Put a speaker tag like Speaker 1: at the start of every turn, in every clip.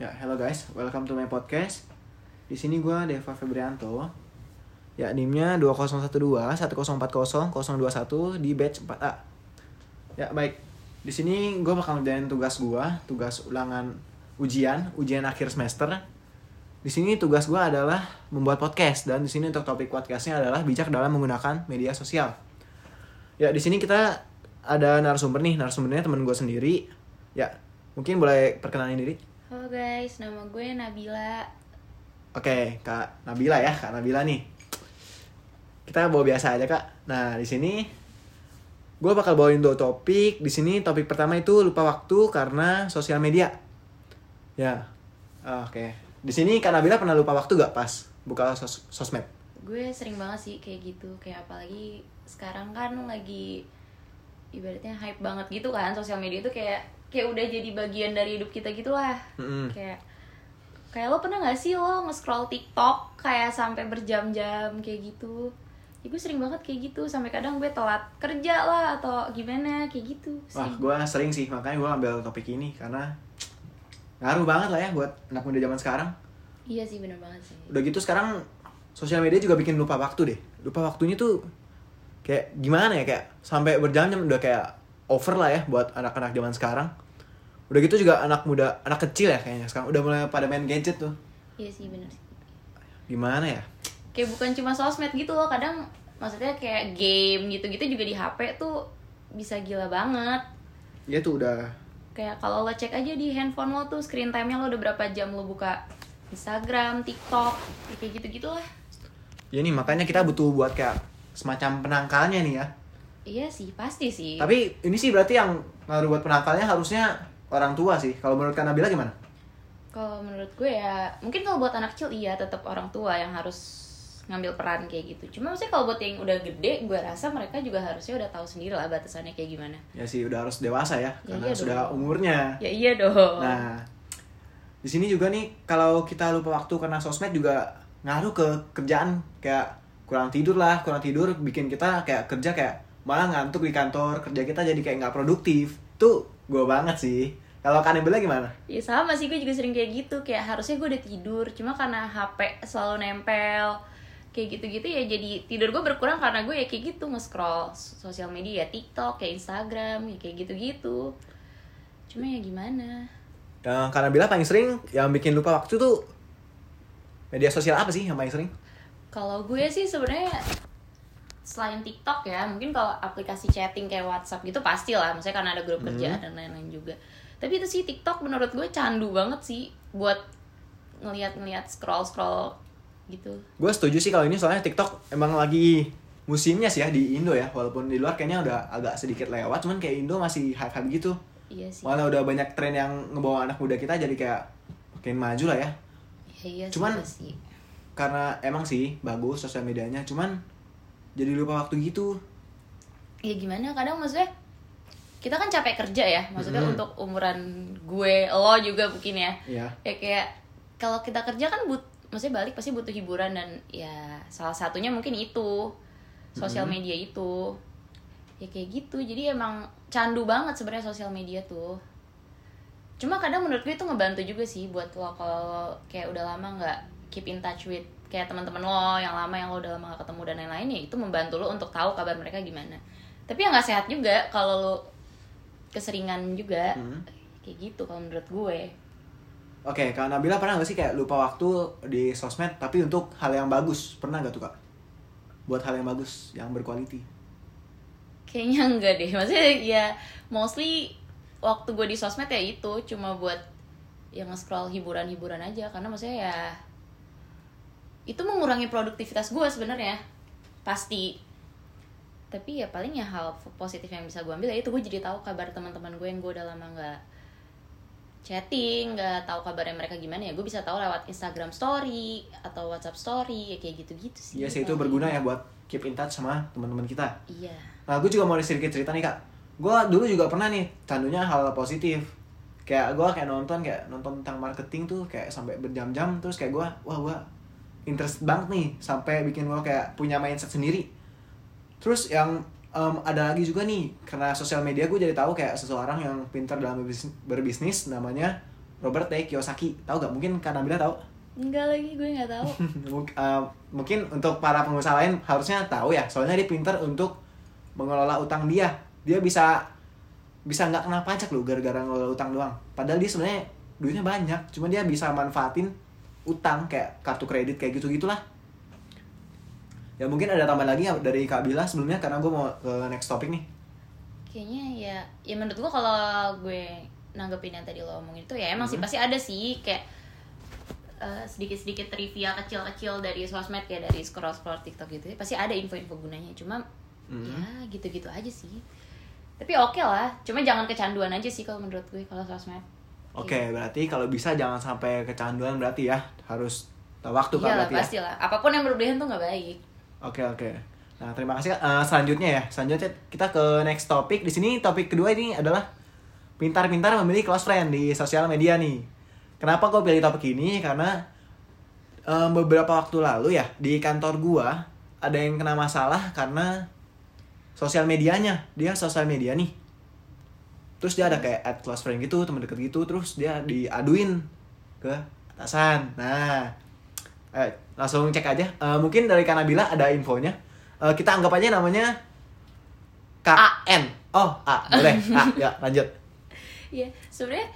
Speaker 1: Ya, hello guys, welcome to my podcast. Di sini gua Deva Febrianto. Ya, NIM-nya 2012 1040 021 di batch 4A. Ya, baik. Di sini gua bakal ngerjain tugas gua, tugas ulangan ujian, ujian akhir semester. Di sini tugas gua adalah membuat podcast dan di sini untuk topik podcastnya adalah bijak dalam menggunakan media sosial. Ya, di sini kita ada narasumber nih, narasumbernya temen gue sendiri. Ya, mungkin boleh perkenalin diri.
Speaker 2: Halo guys, nama gue Nabila.
Speaker 1: Oke, Kak Nabila ya, Kak Nabila nih. Kita bawa biasa aja, Kak. Nah, di sini gue bakal bawain dua topik. Di sini topik pertama itu lupa waktu karena sosial media. Ya. Oke. Di sini Kak Nabila pernah lupa waktu gak pas buka sos sosmed?
Speaker 2: Gue sering banget sih kayak gitu, kayak apalagi sekarang kan lagi ibaratnya hype banget gitu kan sosial media itu kayak kayak udah jadi bagian dari hidup kita gitu lah.
Speaker 1: Mm-mm.
Speaker 2: Kayak kayak lo pernah gak sih lo nge-scroll TikTok kayak sampai berjam-jam kayak gitu? Ya gue sering banget kayak gitu, sampai kadang gue telat kerja lah atau gimana kayak gitu.
Speaker 1: Wah, gue sering sih, makanya gue ambil topik ini karena ngaruh banget lah ya buat anak muda zaman sekarang.
Speaker 2: Iya sih bener banget sih.
Speaker 1: udah gitu sekarang sosial media juga bikin lupa waktu deh lupa waktunya tuh kayak gimana ya kayak sampai berjam-jam udah kayak over lah ya buat anak-anak zaman sekarang. Udah gitu juga anak muda anak kecil ya kayaknya sekarang. Udah mulai pada main gadget tuh.
Speaker 2: Iya sih bener sih.
Speaker 1: gimana ya?
Speaker 2: Kayak bukan cuma sosmed gitu loh kadang maksudnya kayak game gitu-gitu juga di HP tuh bisa gila banget.
Speaker 1: Dia tuh udah.
Speaker 2: Kayak kalau lo cek aja di handphone lo tuh screen time-nya lo udah berapa jam lo buka Instagram, TikTok, ya kayak gitu-gitu lah
Speaker 1: ya nih makanya kita butuh buat kayak semacam penangkalnya nih ya
Speaker 2: iya sih pasti sih.
Speaker 1: Tapi ini sih berarti yang ngaruh buat penangkalnya harusnya orang tua sih. Kalau menurut Kak Nabila gimana?
Speaker 2: Kalau menurut gue ya mungkin kalau buat anak kecil iya tetap orang tua yang harus ngambil peran kayak gitu. Cuma maksudnya kalau buat yang udah gede gue rasa mereka juga harusnya udah tahu sendiri lah batasannya kayak gimana.
Speaker 1: Ya sih udah harus dewasa ya,
Speaker 2: Ya
Speaker 1: karena
Speaker 2: iya
Speaker 1: sudah
Speaker 2: dong.
Speaker 1: umurnya.
Speaker 2: Ya iya dong.
Speaker 1: Nah, di sini juga nih kalau kita lupa waktu karena sosmed juga ngaruh ke kerjaan. Kayak kurang tidur lah, kurang tidur bikin kita kayak kerja kayak malah ngantuk di kantor, kerja kita jadi kayak nggak produktif. Tuh gue banget sih. Kalau kan Nabila gimana?
Speaker 2: Ya sama sih, gue juga sering kayak gitu Kayak harusnya gue udah tidur Cuma karena HP selalu nempel Kayak gitu-gitu ya jadi tidur gue berkurang karena gue ya kayak gitu Nge-scroll sosial media TikTok, kayak Instagram, ya kayak gitu-gitu Cuma ya gimana
Speaker 1: Yang karena Nabila paling sering yang bikin lupa waktu tuh media sosial apa sih yang paling sering?
Speaker 2: Kalau gue sih sebenarnya selain TikTok ya, mungkin kalau aplikasi chatting kayak WhatsApp gitu pasti lah, maksudnya karena ada grup kerja dan lain-lain juga. Tapi itu sih TikTok menurut gue candu banget sih buat ngelihat-ngelihat scroll-scroll gitu.
Speaker 1: Gue setuju sih kalau ini soalnya TikTok emang lagi musimnya sih ya di Indo ya, walaupun di luar kayaknya udah agak sedikit lewat, cuman kayak Indo masih hype-hype gitu.
Speaker 2: Iya sih.
Speaker 1: Malah udah banyak tren yang ngebawa anak muda kita jadi kayak makin maju lah ya.
Speaker 2: Ya, iya
Speaker 1: Cuman-
Speaker 2: sih, sih.
Speaker 1: Karena emang sih bagus sosial medianya, cuman jadi lupa waktu gitu.
Speaker 2: Ya gimana kadang maksudnya kita kan capek kerja ya, maksudnya
Speaker 1: Mhm.
Speaker 2: untuk umuran gue, lo juga mungkin ya.
Speaker 1: Ya.
Speaker 2: ya kayak kalau kita kerja kan but maksudnya balik pasti butuh hiburan dan ya salah satunya mungkin itu sosial
Speaker 1: Mhm.
Speaker 2: media itu ya kayak gitu jadi emang candu banget sebenarnya sosial media tuh cuma kadang menurut gue itu ngebantu juga sih buat lo kalau kayak udah lama nggak keep in touch with kayak teman-teman lo yang lama yang lo udah lama gak ketemu dan lain-lain ya itu membantu lo untuk tahu kabar mereka gimana tapi ya nggak sehat juga kalau lo keseringan juga
Speaker 1: Hmm.
Speaker 2: kayak gitu kalau menurut gue
Speaker 1: Oke, Kak Nabila pernah gak sih kayak lupa waktu di sosmed tapi untuk hal yang bagus? Pernah gak tuh Kak? Buat hal yang bagus, yang berkualiti.
Speaker 2: Kayaknya enggak deh. Maksudnya ya mostly waktu gue di sosmed ya itu cuma buat yang nge-scroll hiburan-hiburan aja karena maksudnya ya itu mengurangi produktivitas gue sebenarnya pasti tapi ya paling ya hal positif yang bisa gue ambil ya itu gue jadi tahu kabar teman-teman gue yang gue udah lama nggak chatting nggak tahu kabarnya mereka gimana ya gue bisa tahu lewat Instagram Story atau WhatsApp Story ya kayak gitu-gitu sih
Speaker 1: Iya sih itu berguna ya buat keep in touch sama teman-teman kita.
Speaker 2: iya
Speaker 1: Nah, gue juga mau sedikit cerita nih kak. Gue dulu juga pernah nih candunya hal positif. Kayak gue kayak nonton kayak nonton tentang marketing tuh kayak sampai berjam-jam terus kayak gue wah gue interest banget nih sampai bikin gue kayak punya mindset sendiri. Terus yang em, ada lagi juga nih karena sosial media gue jadi tahu kayak seseorang yang pintar dalam berbis- berbisnis namanya Robert T. Kiyosaki. Tahu gak mungkin karena Nabila tahu?
Speaker 2: Enggak lagi gue nggak tahu.
Speaker 1: Eh, mungkin untuk para pengusaha lain harusnya tahu ya soalnya dia pinter untuk mengelola utang dia. Dia bisa bisa nggak kena pajak loh gara-gara ngelola utang doang. Padahal dia sebenarnya duitnya banyak cuma dia bisa manfaatin utang kayak kartu kredit kayak gitu gitulah ya mungkin ada tambahan lagi ya dari Kak Bila sebelumnya karena gue mau ke next topic nih.
Speaker 2: Kayaknya ya ya menurut gue kalau gue nanggepin yang tadi lo omongin itu ya emang sih
Speaker 1: Hmm.
Speaker 2: pasti ada sih kayak eh, sedikit-sedikit trivia kecil-kecil dari sosmed kayak dari scroll-scroll TikTok gitu ya, pasti ada info-info gunanya. Cuma
Speaker 1: Hmm.
Speaker 2: ya gitu-gitu aja sih. Tapi oke lah cuma jangan kecanduan aja sih kalau menurut gue kalau sosmed
Speaker 1: Oke, berarti kalau bisa jangan sampai kecanduan berarti ya harus tahu waktu kan
Speaker 2: iya
Speaker 1: berarti ya.
Speaker 2: pasti lah apa pun yang berlebihan tuh nggak baik
Speaker 1: Oke oke. Nah terima kasih. Eh, selanjutnya ya, selanjutnya kita ke next topik. Di sini topik kedua ini adalah pintar-pintar memilih close friend di sosial media nih. Kenapa gue pilih topik ini? Karena eh, beberapa waktu lalu ya di kantor gua ada yang kena masalah karena sosial medianya dia sosial media nih. Terus dia ada kayak add close friend gitu, teman deket gitu, terus dia diaduin ke atasan. Nah, eh, langsung cek aja. Eh, mungkin dari Kanabila ada infonya. Eh, kita anggap aja namanya KN. Oh, A, boleh. A, ya lanjut.
Speaker 2: Iya, sebenarnya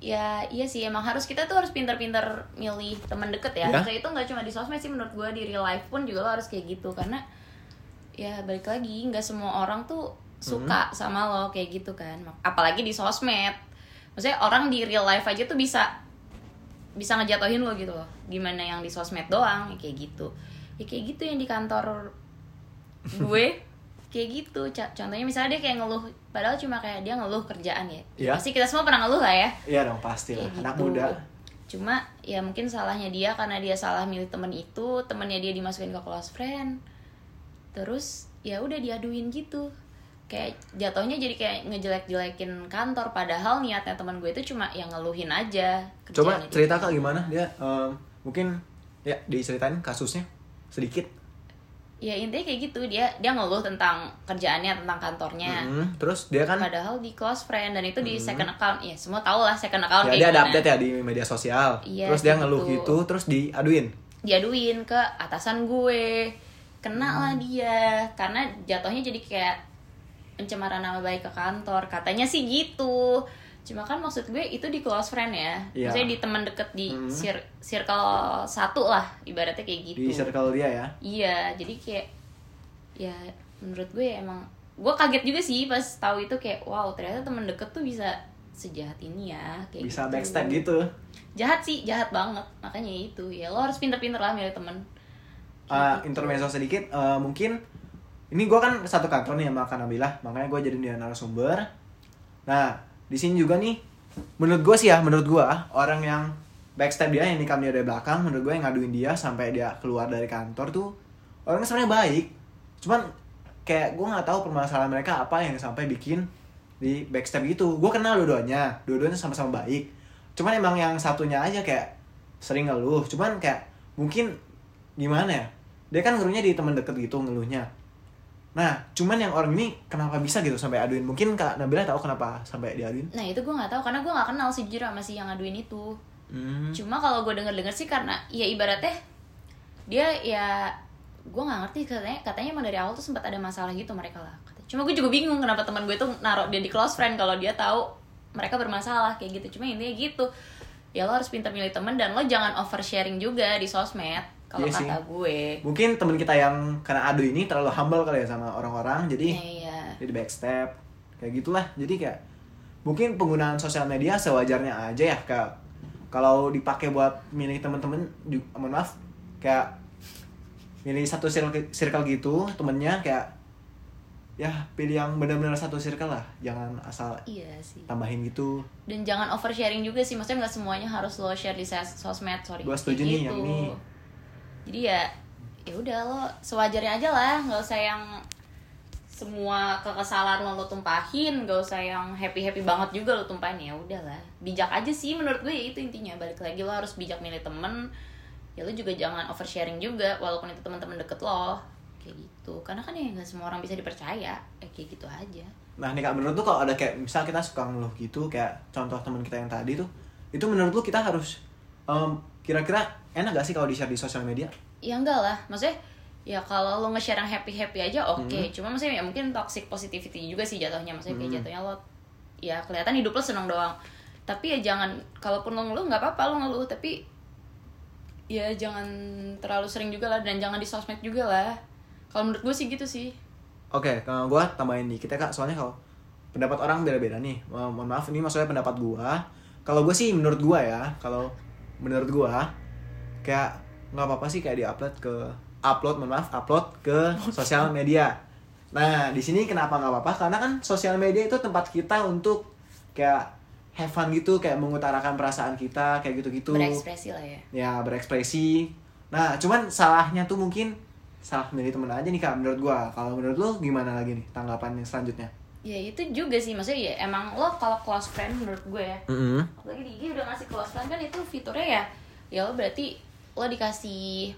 Speaker 2: ya iya sih emang harus kita tuh harus pintar-pintar milih teman deket ya.
Speaker 1: Ya.
Speaker 2: Maksudnya itu nggak cuma di sosmed sih menurut gue di real life pun juga lo harus kayak gitu karena ya balik lagi nggak semua orang tuh suka sama lo kayak gitu kan. Apalagi di sosmed. Maksudnya orang di real life aja tuh bisa bisa ngejatohin lo gitu loh. Gimana yang di sosmed doang ya kayak gitu. Ya kayak gitu yang di kantor gue kayak gitu contohnya misalnya dia kayak ngeluh padahal cuma kayak dia ngeluh kerjaan ya
Speaker 1: Iya.
Speaker 2: pasti kita semua pernah ngeluh lah ya
Speaker 1: Iya dong pasti lah. Anak
Speaker 2: gitu.
Speaker 1: muda.
Speaker 2: cuma ya mungkin salahnya dia karena dia salah milih temen itu temennya dia dimasukin ke close friend terus ya udah diaduin gitu kayak jatuhnya jadi kayak ngejelek-jelekin kantor padahal niatnya teman gue itu cuma yang ngeluhin aja
Speaker 1: Coba cerita kak gimana dia em, mungkin ya diceritain kasusnya sedikit.
Speaker 2: ya intinya kayak gitu dia dia ngeluh tentang kerjaannya tentang kantornya
Speaker 1: Mm, terus dia kan
Speaker 2: padahal di close friend dan itu di second account ya semua tahu lah second account
Speaker 1: ya
Speaker 2: kayak
Speaker 1: dia ada update ya di media sosial.
Speaker 2: Iya,
Speaker 1: terus dia
Speaker 2: kayak
Speaker 1: ngeluh
Speaker 2: gitu.
Speaker 1: gitu terus diaduin.
Speaker 2: diaduin ke atasan gue kena
Speaker 1: Hmm.
Speaker 2: lah dia karena jatuhnya jadi kayak pencemaran nama baik ke kantor katanya sih gitu cuma kan maksud gue itu di close friend ya maksudnya di teman deket di
Speaker 1: Hmm.
Speaker 2: cir- circle satu lah ibaratnya kayak gitu
Speaker 1: Di circle dia ya.
Speaker 2: iya jadi kayak ya menurut gue emang gue kaget juga sih pas tahu itu kayak wow ternyata teman deket tuh bisa sejahat ini ya kayak
Speaker 1: Bisa
Speaker 2: gitu.
Speaker 1: backstab gitu.
Speaker 2: jahat sih jahat banget makanya itu ya lo harus pinter-pinter lah milih temen
Speaker 1: Uh,
Speaker 2: Kayak gitu.
Speaker 1: intermezzo sedikit uh, mungkin ini gue kan satu kantor nih sama Kanabila makanya gue jadi dia narasumber. Nah di sini juga nih menurut gue sih ya menurut gue orang yang backstab dia yang nikam dia dari belakang menurut gue yang ngaduin dia sampai dia keluar dari kantor tuh orangnya sebenarnya baik. Cuman kayak gue nggak tahu permasalahan mereka apa yang sampai bikin di backstab gitu. Gue kenal dua-duanya dua-duanya sama-sama baik. Cuman emang yang satunya aja kayak sering ngeluh. Cuman kayak mungkin gimana ya dia kan ngeluhnya di teman deket gitu ngeluhnya nah cuman yang orang ini kenapa bisa gitu sampai aduin? Mungkin kak Nabila tahu kenapa sampai diaduin?
Speaker 2: Nah itu gue nggak tahu karena gue nggak kenal sih jujur sama si yang ngaduin itu.
Speaker 1: Hmm.
Speaker 2: cuma kalau gue denger denger sih karena ya ibaratnya dia ya gue nggak ngerti katanya katanya emang dari awal tuh sempat ada masalah gitu mereka lah cuma gue juga bingung kenapa teman gue tuh naruh dia di close friend kalau dia tahu mereka bermasalah kayak gitu. Cuma intinya gitu ya lo harus pintar milih temen dan lo jangan oversharing juga di sosmed kalau
Speaker 1: Iya sih.
Speaker 2: kata gue.
Speaker 1: Mungkin teman kita yang kena adu ini terlalu humble kali ya sama orang-orang jadi
Speaker 2: Ya, iya.
Speaker 1: jadi backstep kayak gitulah. Jadi kayak mungkin penggunaan sosial media sewajarnya aja ya kayak kalau dipakai buat milih temen-temen ju- mohon maaf kayak milih satu circle, circle gitu temennya kayak ya pilih yang benar-benar satu circle lah jangan asal
Speaker 2: iya sih.
Speaker 1: tambahin gitu.
Speaker 2: Dan jangan oversharing juga sih maksudnya nggak semuanya harus lo share di sosmed sorry.
Speaker 1: Gua setuju nih yang ini.
Speaker 2: Jadi ya ya udah lo sewajarnya aja lah nggak usah yang semua kekesalan lo lo tumpahin nggak usah yang happy happy banget juga lo tumpahin ya udahlah bijak aja sih menurut gue ya itu intinya. Balik lagi lo harus bijak milih temen. Ya lo juga jangan oversharing juga walaupun itu teman-teman deket lo. Kayak gitu. Karena kan ya nggak semua orang bisa dipercaya. Ya kayak gitu aja.
Speaker 1: Nah nih kak menurut tuh kalau ada kayak misal kita suka ngeluh gitu kayak contoh teman kita yang tadi tuh itu menurut lu kita harus em, kira-kira enak gak sih kalau di share di sosial media?
Speaker 2: Ya enggak lah. Maksudnya ya kalau lo nge-share yang happy happy aja oke.
Speaker 1: Hmm.
Speaker 2: cuma maksudnya ya mungkin toxic positivity juga sih jatuhnya. Maksudnya kayak
Speaker 1: Hmm.
Speaker 2: jatuhnya lo ya kelihatan hidup lo seneng doang. Tapi ya jangan kalaupun lo ngeluh nggak apa-apa lo ngeluh. Tapi ya jangan terlalu sering juga lah. Dan jangan di sosmed juga lah. Kalau menurut gue sih gitu sih.
Speaker 1: Oke, kalau gue tambahin dikit ya kak, soalnya kalau pendapat orang beda-beda nih. Mo- Mohon maaf, ini maksudnya pendapat gue. Kalau gue sih menurut gue ya, kalau menurut gue kayak nggak apa-apa sih kayak diupload ke upload, mohon maaf, upload ke sosial media. Nah, di sini kenapa nggak apa-apa? Karena kan sosial media itu tempat kita untuk kayak have fun gitu, kayak mengutarakan perasaan kita, kayak gitu-gitu.
Speaker 2: Berekspresi lah ya.
Speaker 1: Ya berekspresi. Nah cuman salahnya tuh mungkin salah milih temen aja nih kak menurut gua. Kalau menurut lu gimana lagi nih tanggapan yang selanjutnya
Speaker 2: ya itu juga sih maksudnya ya emang lo kalau close friend menurut gue ya.
Speaker 1: Mm
Speaker 2: apalagi di IG udah ngasih close friend kan itu fiturnya ya ya lo berarti lo dikasih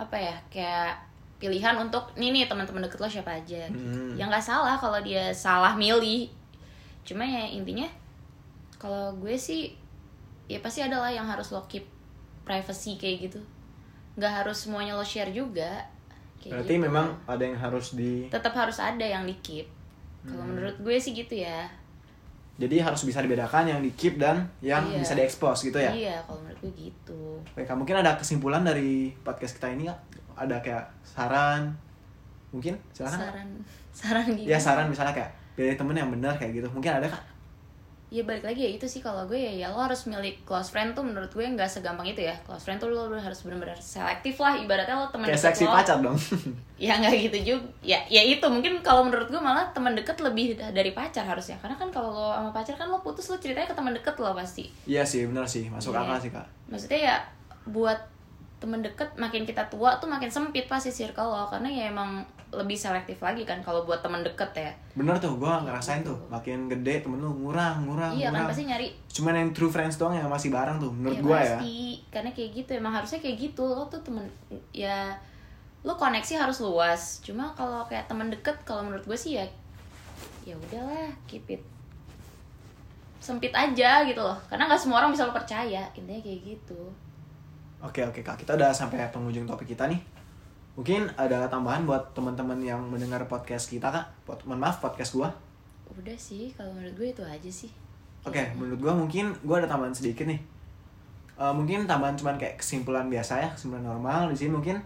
Speaker 2: apa ya kayak pilihan untuk nih nih teman-teman deket lo siapa aja.
Speaker 1: Hmm.
Speaker 2: ya nggak salah kalau dia salah milih. Cuma ya intinya kalau gue sih ya pasti ada lah yang harus lo keep privacy kayak gitu. Nggak harus semuanya lo share juga kayak
Speaker 1: berarti
Speaker 2: gitu.
Speaker 1: memang ada yang harus di
Speaker 2: tetap harus ada yang di keep kalau
Speaker 1: Hmm.
Speaker 2: menurut gue sih gitu ya.
Speaker 1: Jadi harus bisa dibedakan yang di keep dan yang
Speaker 2: Iya.
Speaker 1: bisa diekspos gitu ya?
Speaker 2: Iya kalau menurut gue gitu.
Speaker 1: Baik, Kak, mungkin ada kesimpulan dari podcast kita ini kak ada kayak saran? Mungkin? Silakan.
Speaker 2: Saran saran gitu.
Speaker 1: ya saran misalnya kayak pilih temen yang benar kayak gitu. Mungkin ada kak
Speaker 2: ya balik lagi ya itu sih kalau gue ya, ya lo harus milik close friend tuh menurut gue nggak segampang itu ya. Close friend tuh lo harus benar-benar selektif lah ibaratnya lo teman deket
Speaker 1: seksi
Speaker 2: lo.
Speaker 1: pacar dong.
Speaker 2: Ya nggak gitu juga ya ya itu. Mungkin kalau menurut gue malah teman deket lebih da- dari pacar harusnya. Karena kan kalau lo sama pacar kan lo putus lo ceritanya ke teman deket lo pasti.
Speaker 1: Iya sih benar sih. Masuk
Speaker 2: Iya.
Speaker 1: akal sih kak.
Speaker 2: Maksudnya ya buat temen deket makin kita tua tuh makin sempit pasti circle lo karena ya emang lebih selektif lagi kan kalau buat temen deket ya.
Speaker 1: Bener tuh, gue ngerasain tuh Makin gede temen lu ngurang, ngurang,
Speaker 2: iya kan
Speaker 1: ngurang.
Speaker 2: pasti nyari
Speaker 1: Cuman yang true friends doang yang masih bareng tuh Menurut
Speaker 2: ya,
Speaker 1: gue ya.
Speaker 2: pasti karena kayak gitu emang harusnya kayak gitu lo tuh temen ya lo koneksi harus luas. Cuma kalau kayak temen deket kalau menurut gue sih ya ya udahlah keep it sempit aja gitu loh. Karena nggak semua orang bisa lo percaya intinya kayak gitu
Speaker 1: Oke oke kak, kita udah sampai penghujung topik kita nih. Mungkin ada tambahan buat teman-teman yang mendengar podcast kita kak? Pot, Mohon maaf podcast gue
Speaker 2: udah sih kalau menurut gue itu aja sih.
Speaker 1: Oke, menurut gue mungkin gue ada tambahan sedikit nih. Eh, Mungkin tambahan cuman kayak kesimpulan biasa ya, kesimpulan normal. Di sini mungkin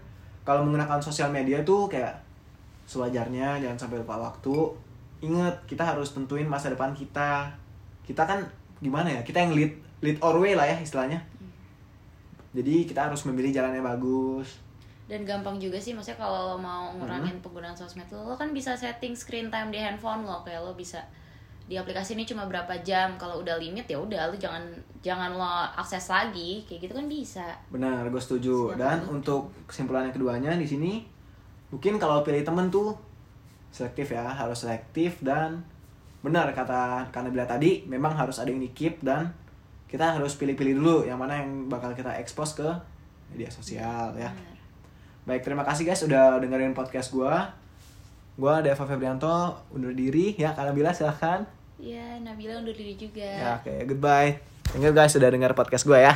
Speaker 1: Kalau menggunakan sosial media tuh kayak sewajarnya, jangan sampai lupa waktu. Ingat, kita harus tentuin masa depan kita. Kita kan gimana ya, kita yang lead, lead our way lah ya istilahnya Jadi kita harus memilih jalan yang bagus
Speaker 2: dan gampang juga sih maksudnya kalau lo mau ngurangin
Speaker 1: Hmm.
Speaker 2: penggunaan sosmed lo, lo kan bisa setting screen time di handphone lo kayak lo bisa di aplikasi ini cuma berapa jam kalau udah limit ya udah lo jangan jangan lo akses lagi kayak gitu kan bisa
Speaker 1: Benar, gue setuju.
Speaker 2: Siap,
Speaker 1: Dan
Speaker 2: betul.
Speaker 1: untuk kesimpulan yang keduanya di sini, mungkin kalau pilih temen tuh selektif ya, harus selektif dan benar kata karena bila tadi memang harus ada yang di keep dan kita harus pilih-pilih dulu yang mana yang bakal kita expose ke media sosial ya.
Speaker 2: Benar.
Speaker 1: Baik, terima kasih guys udah dengerin podcast gua. Gua Deva Febrianto undur diri ya, karena bila silahkan.
Speaker 2: ya Nabila undur diri juga
Speaker 1: Ya, oke, goodbye. Thank you guys sudah denger podcast gua ya.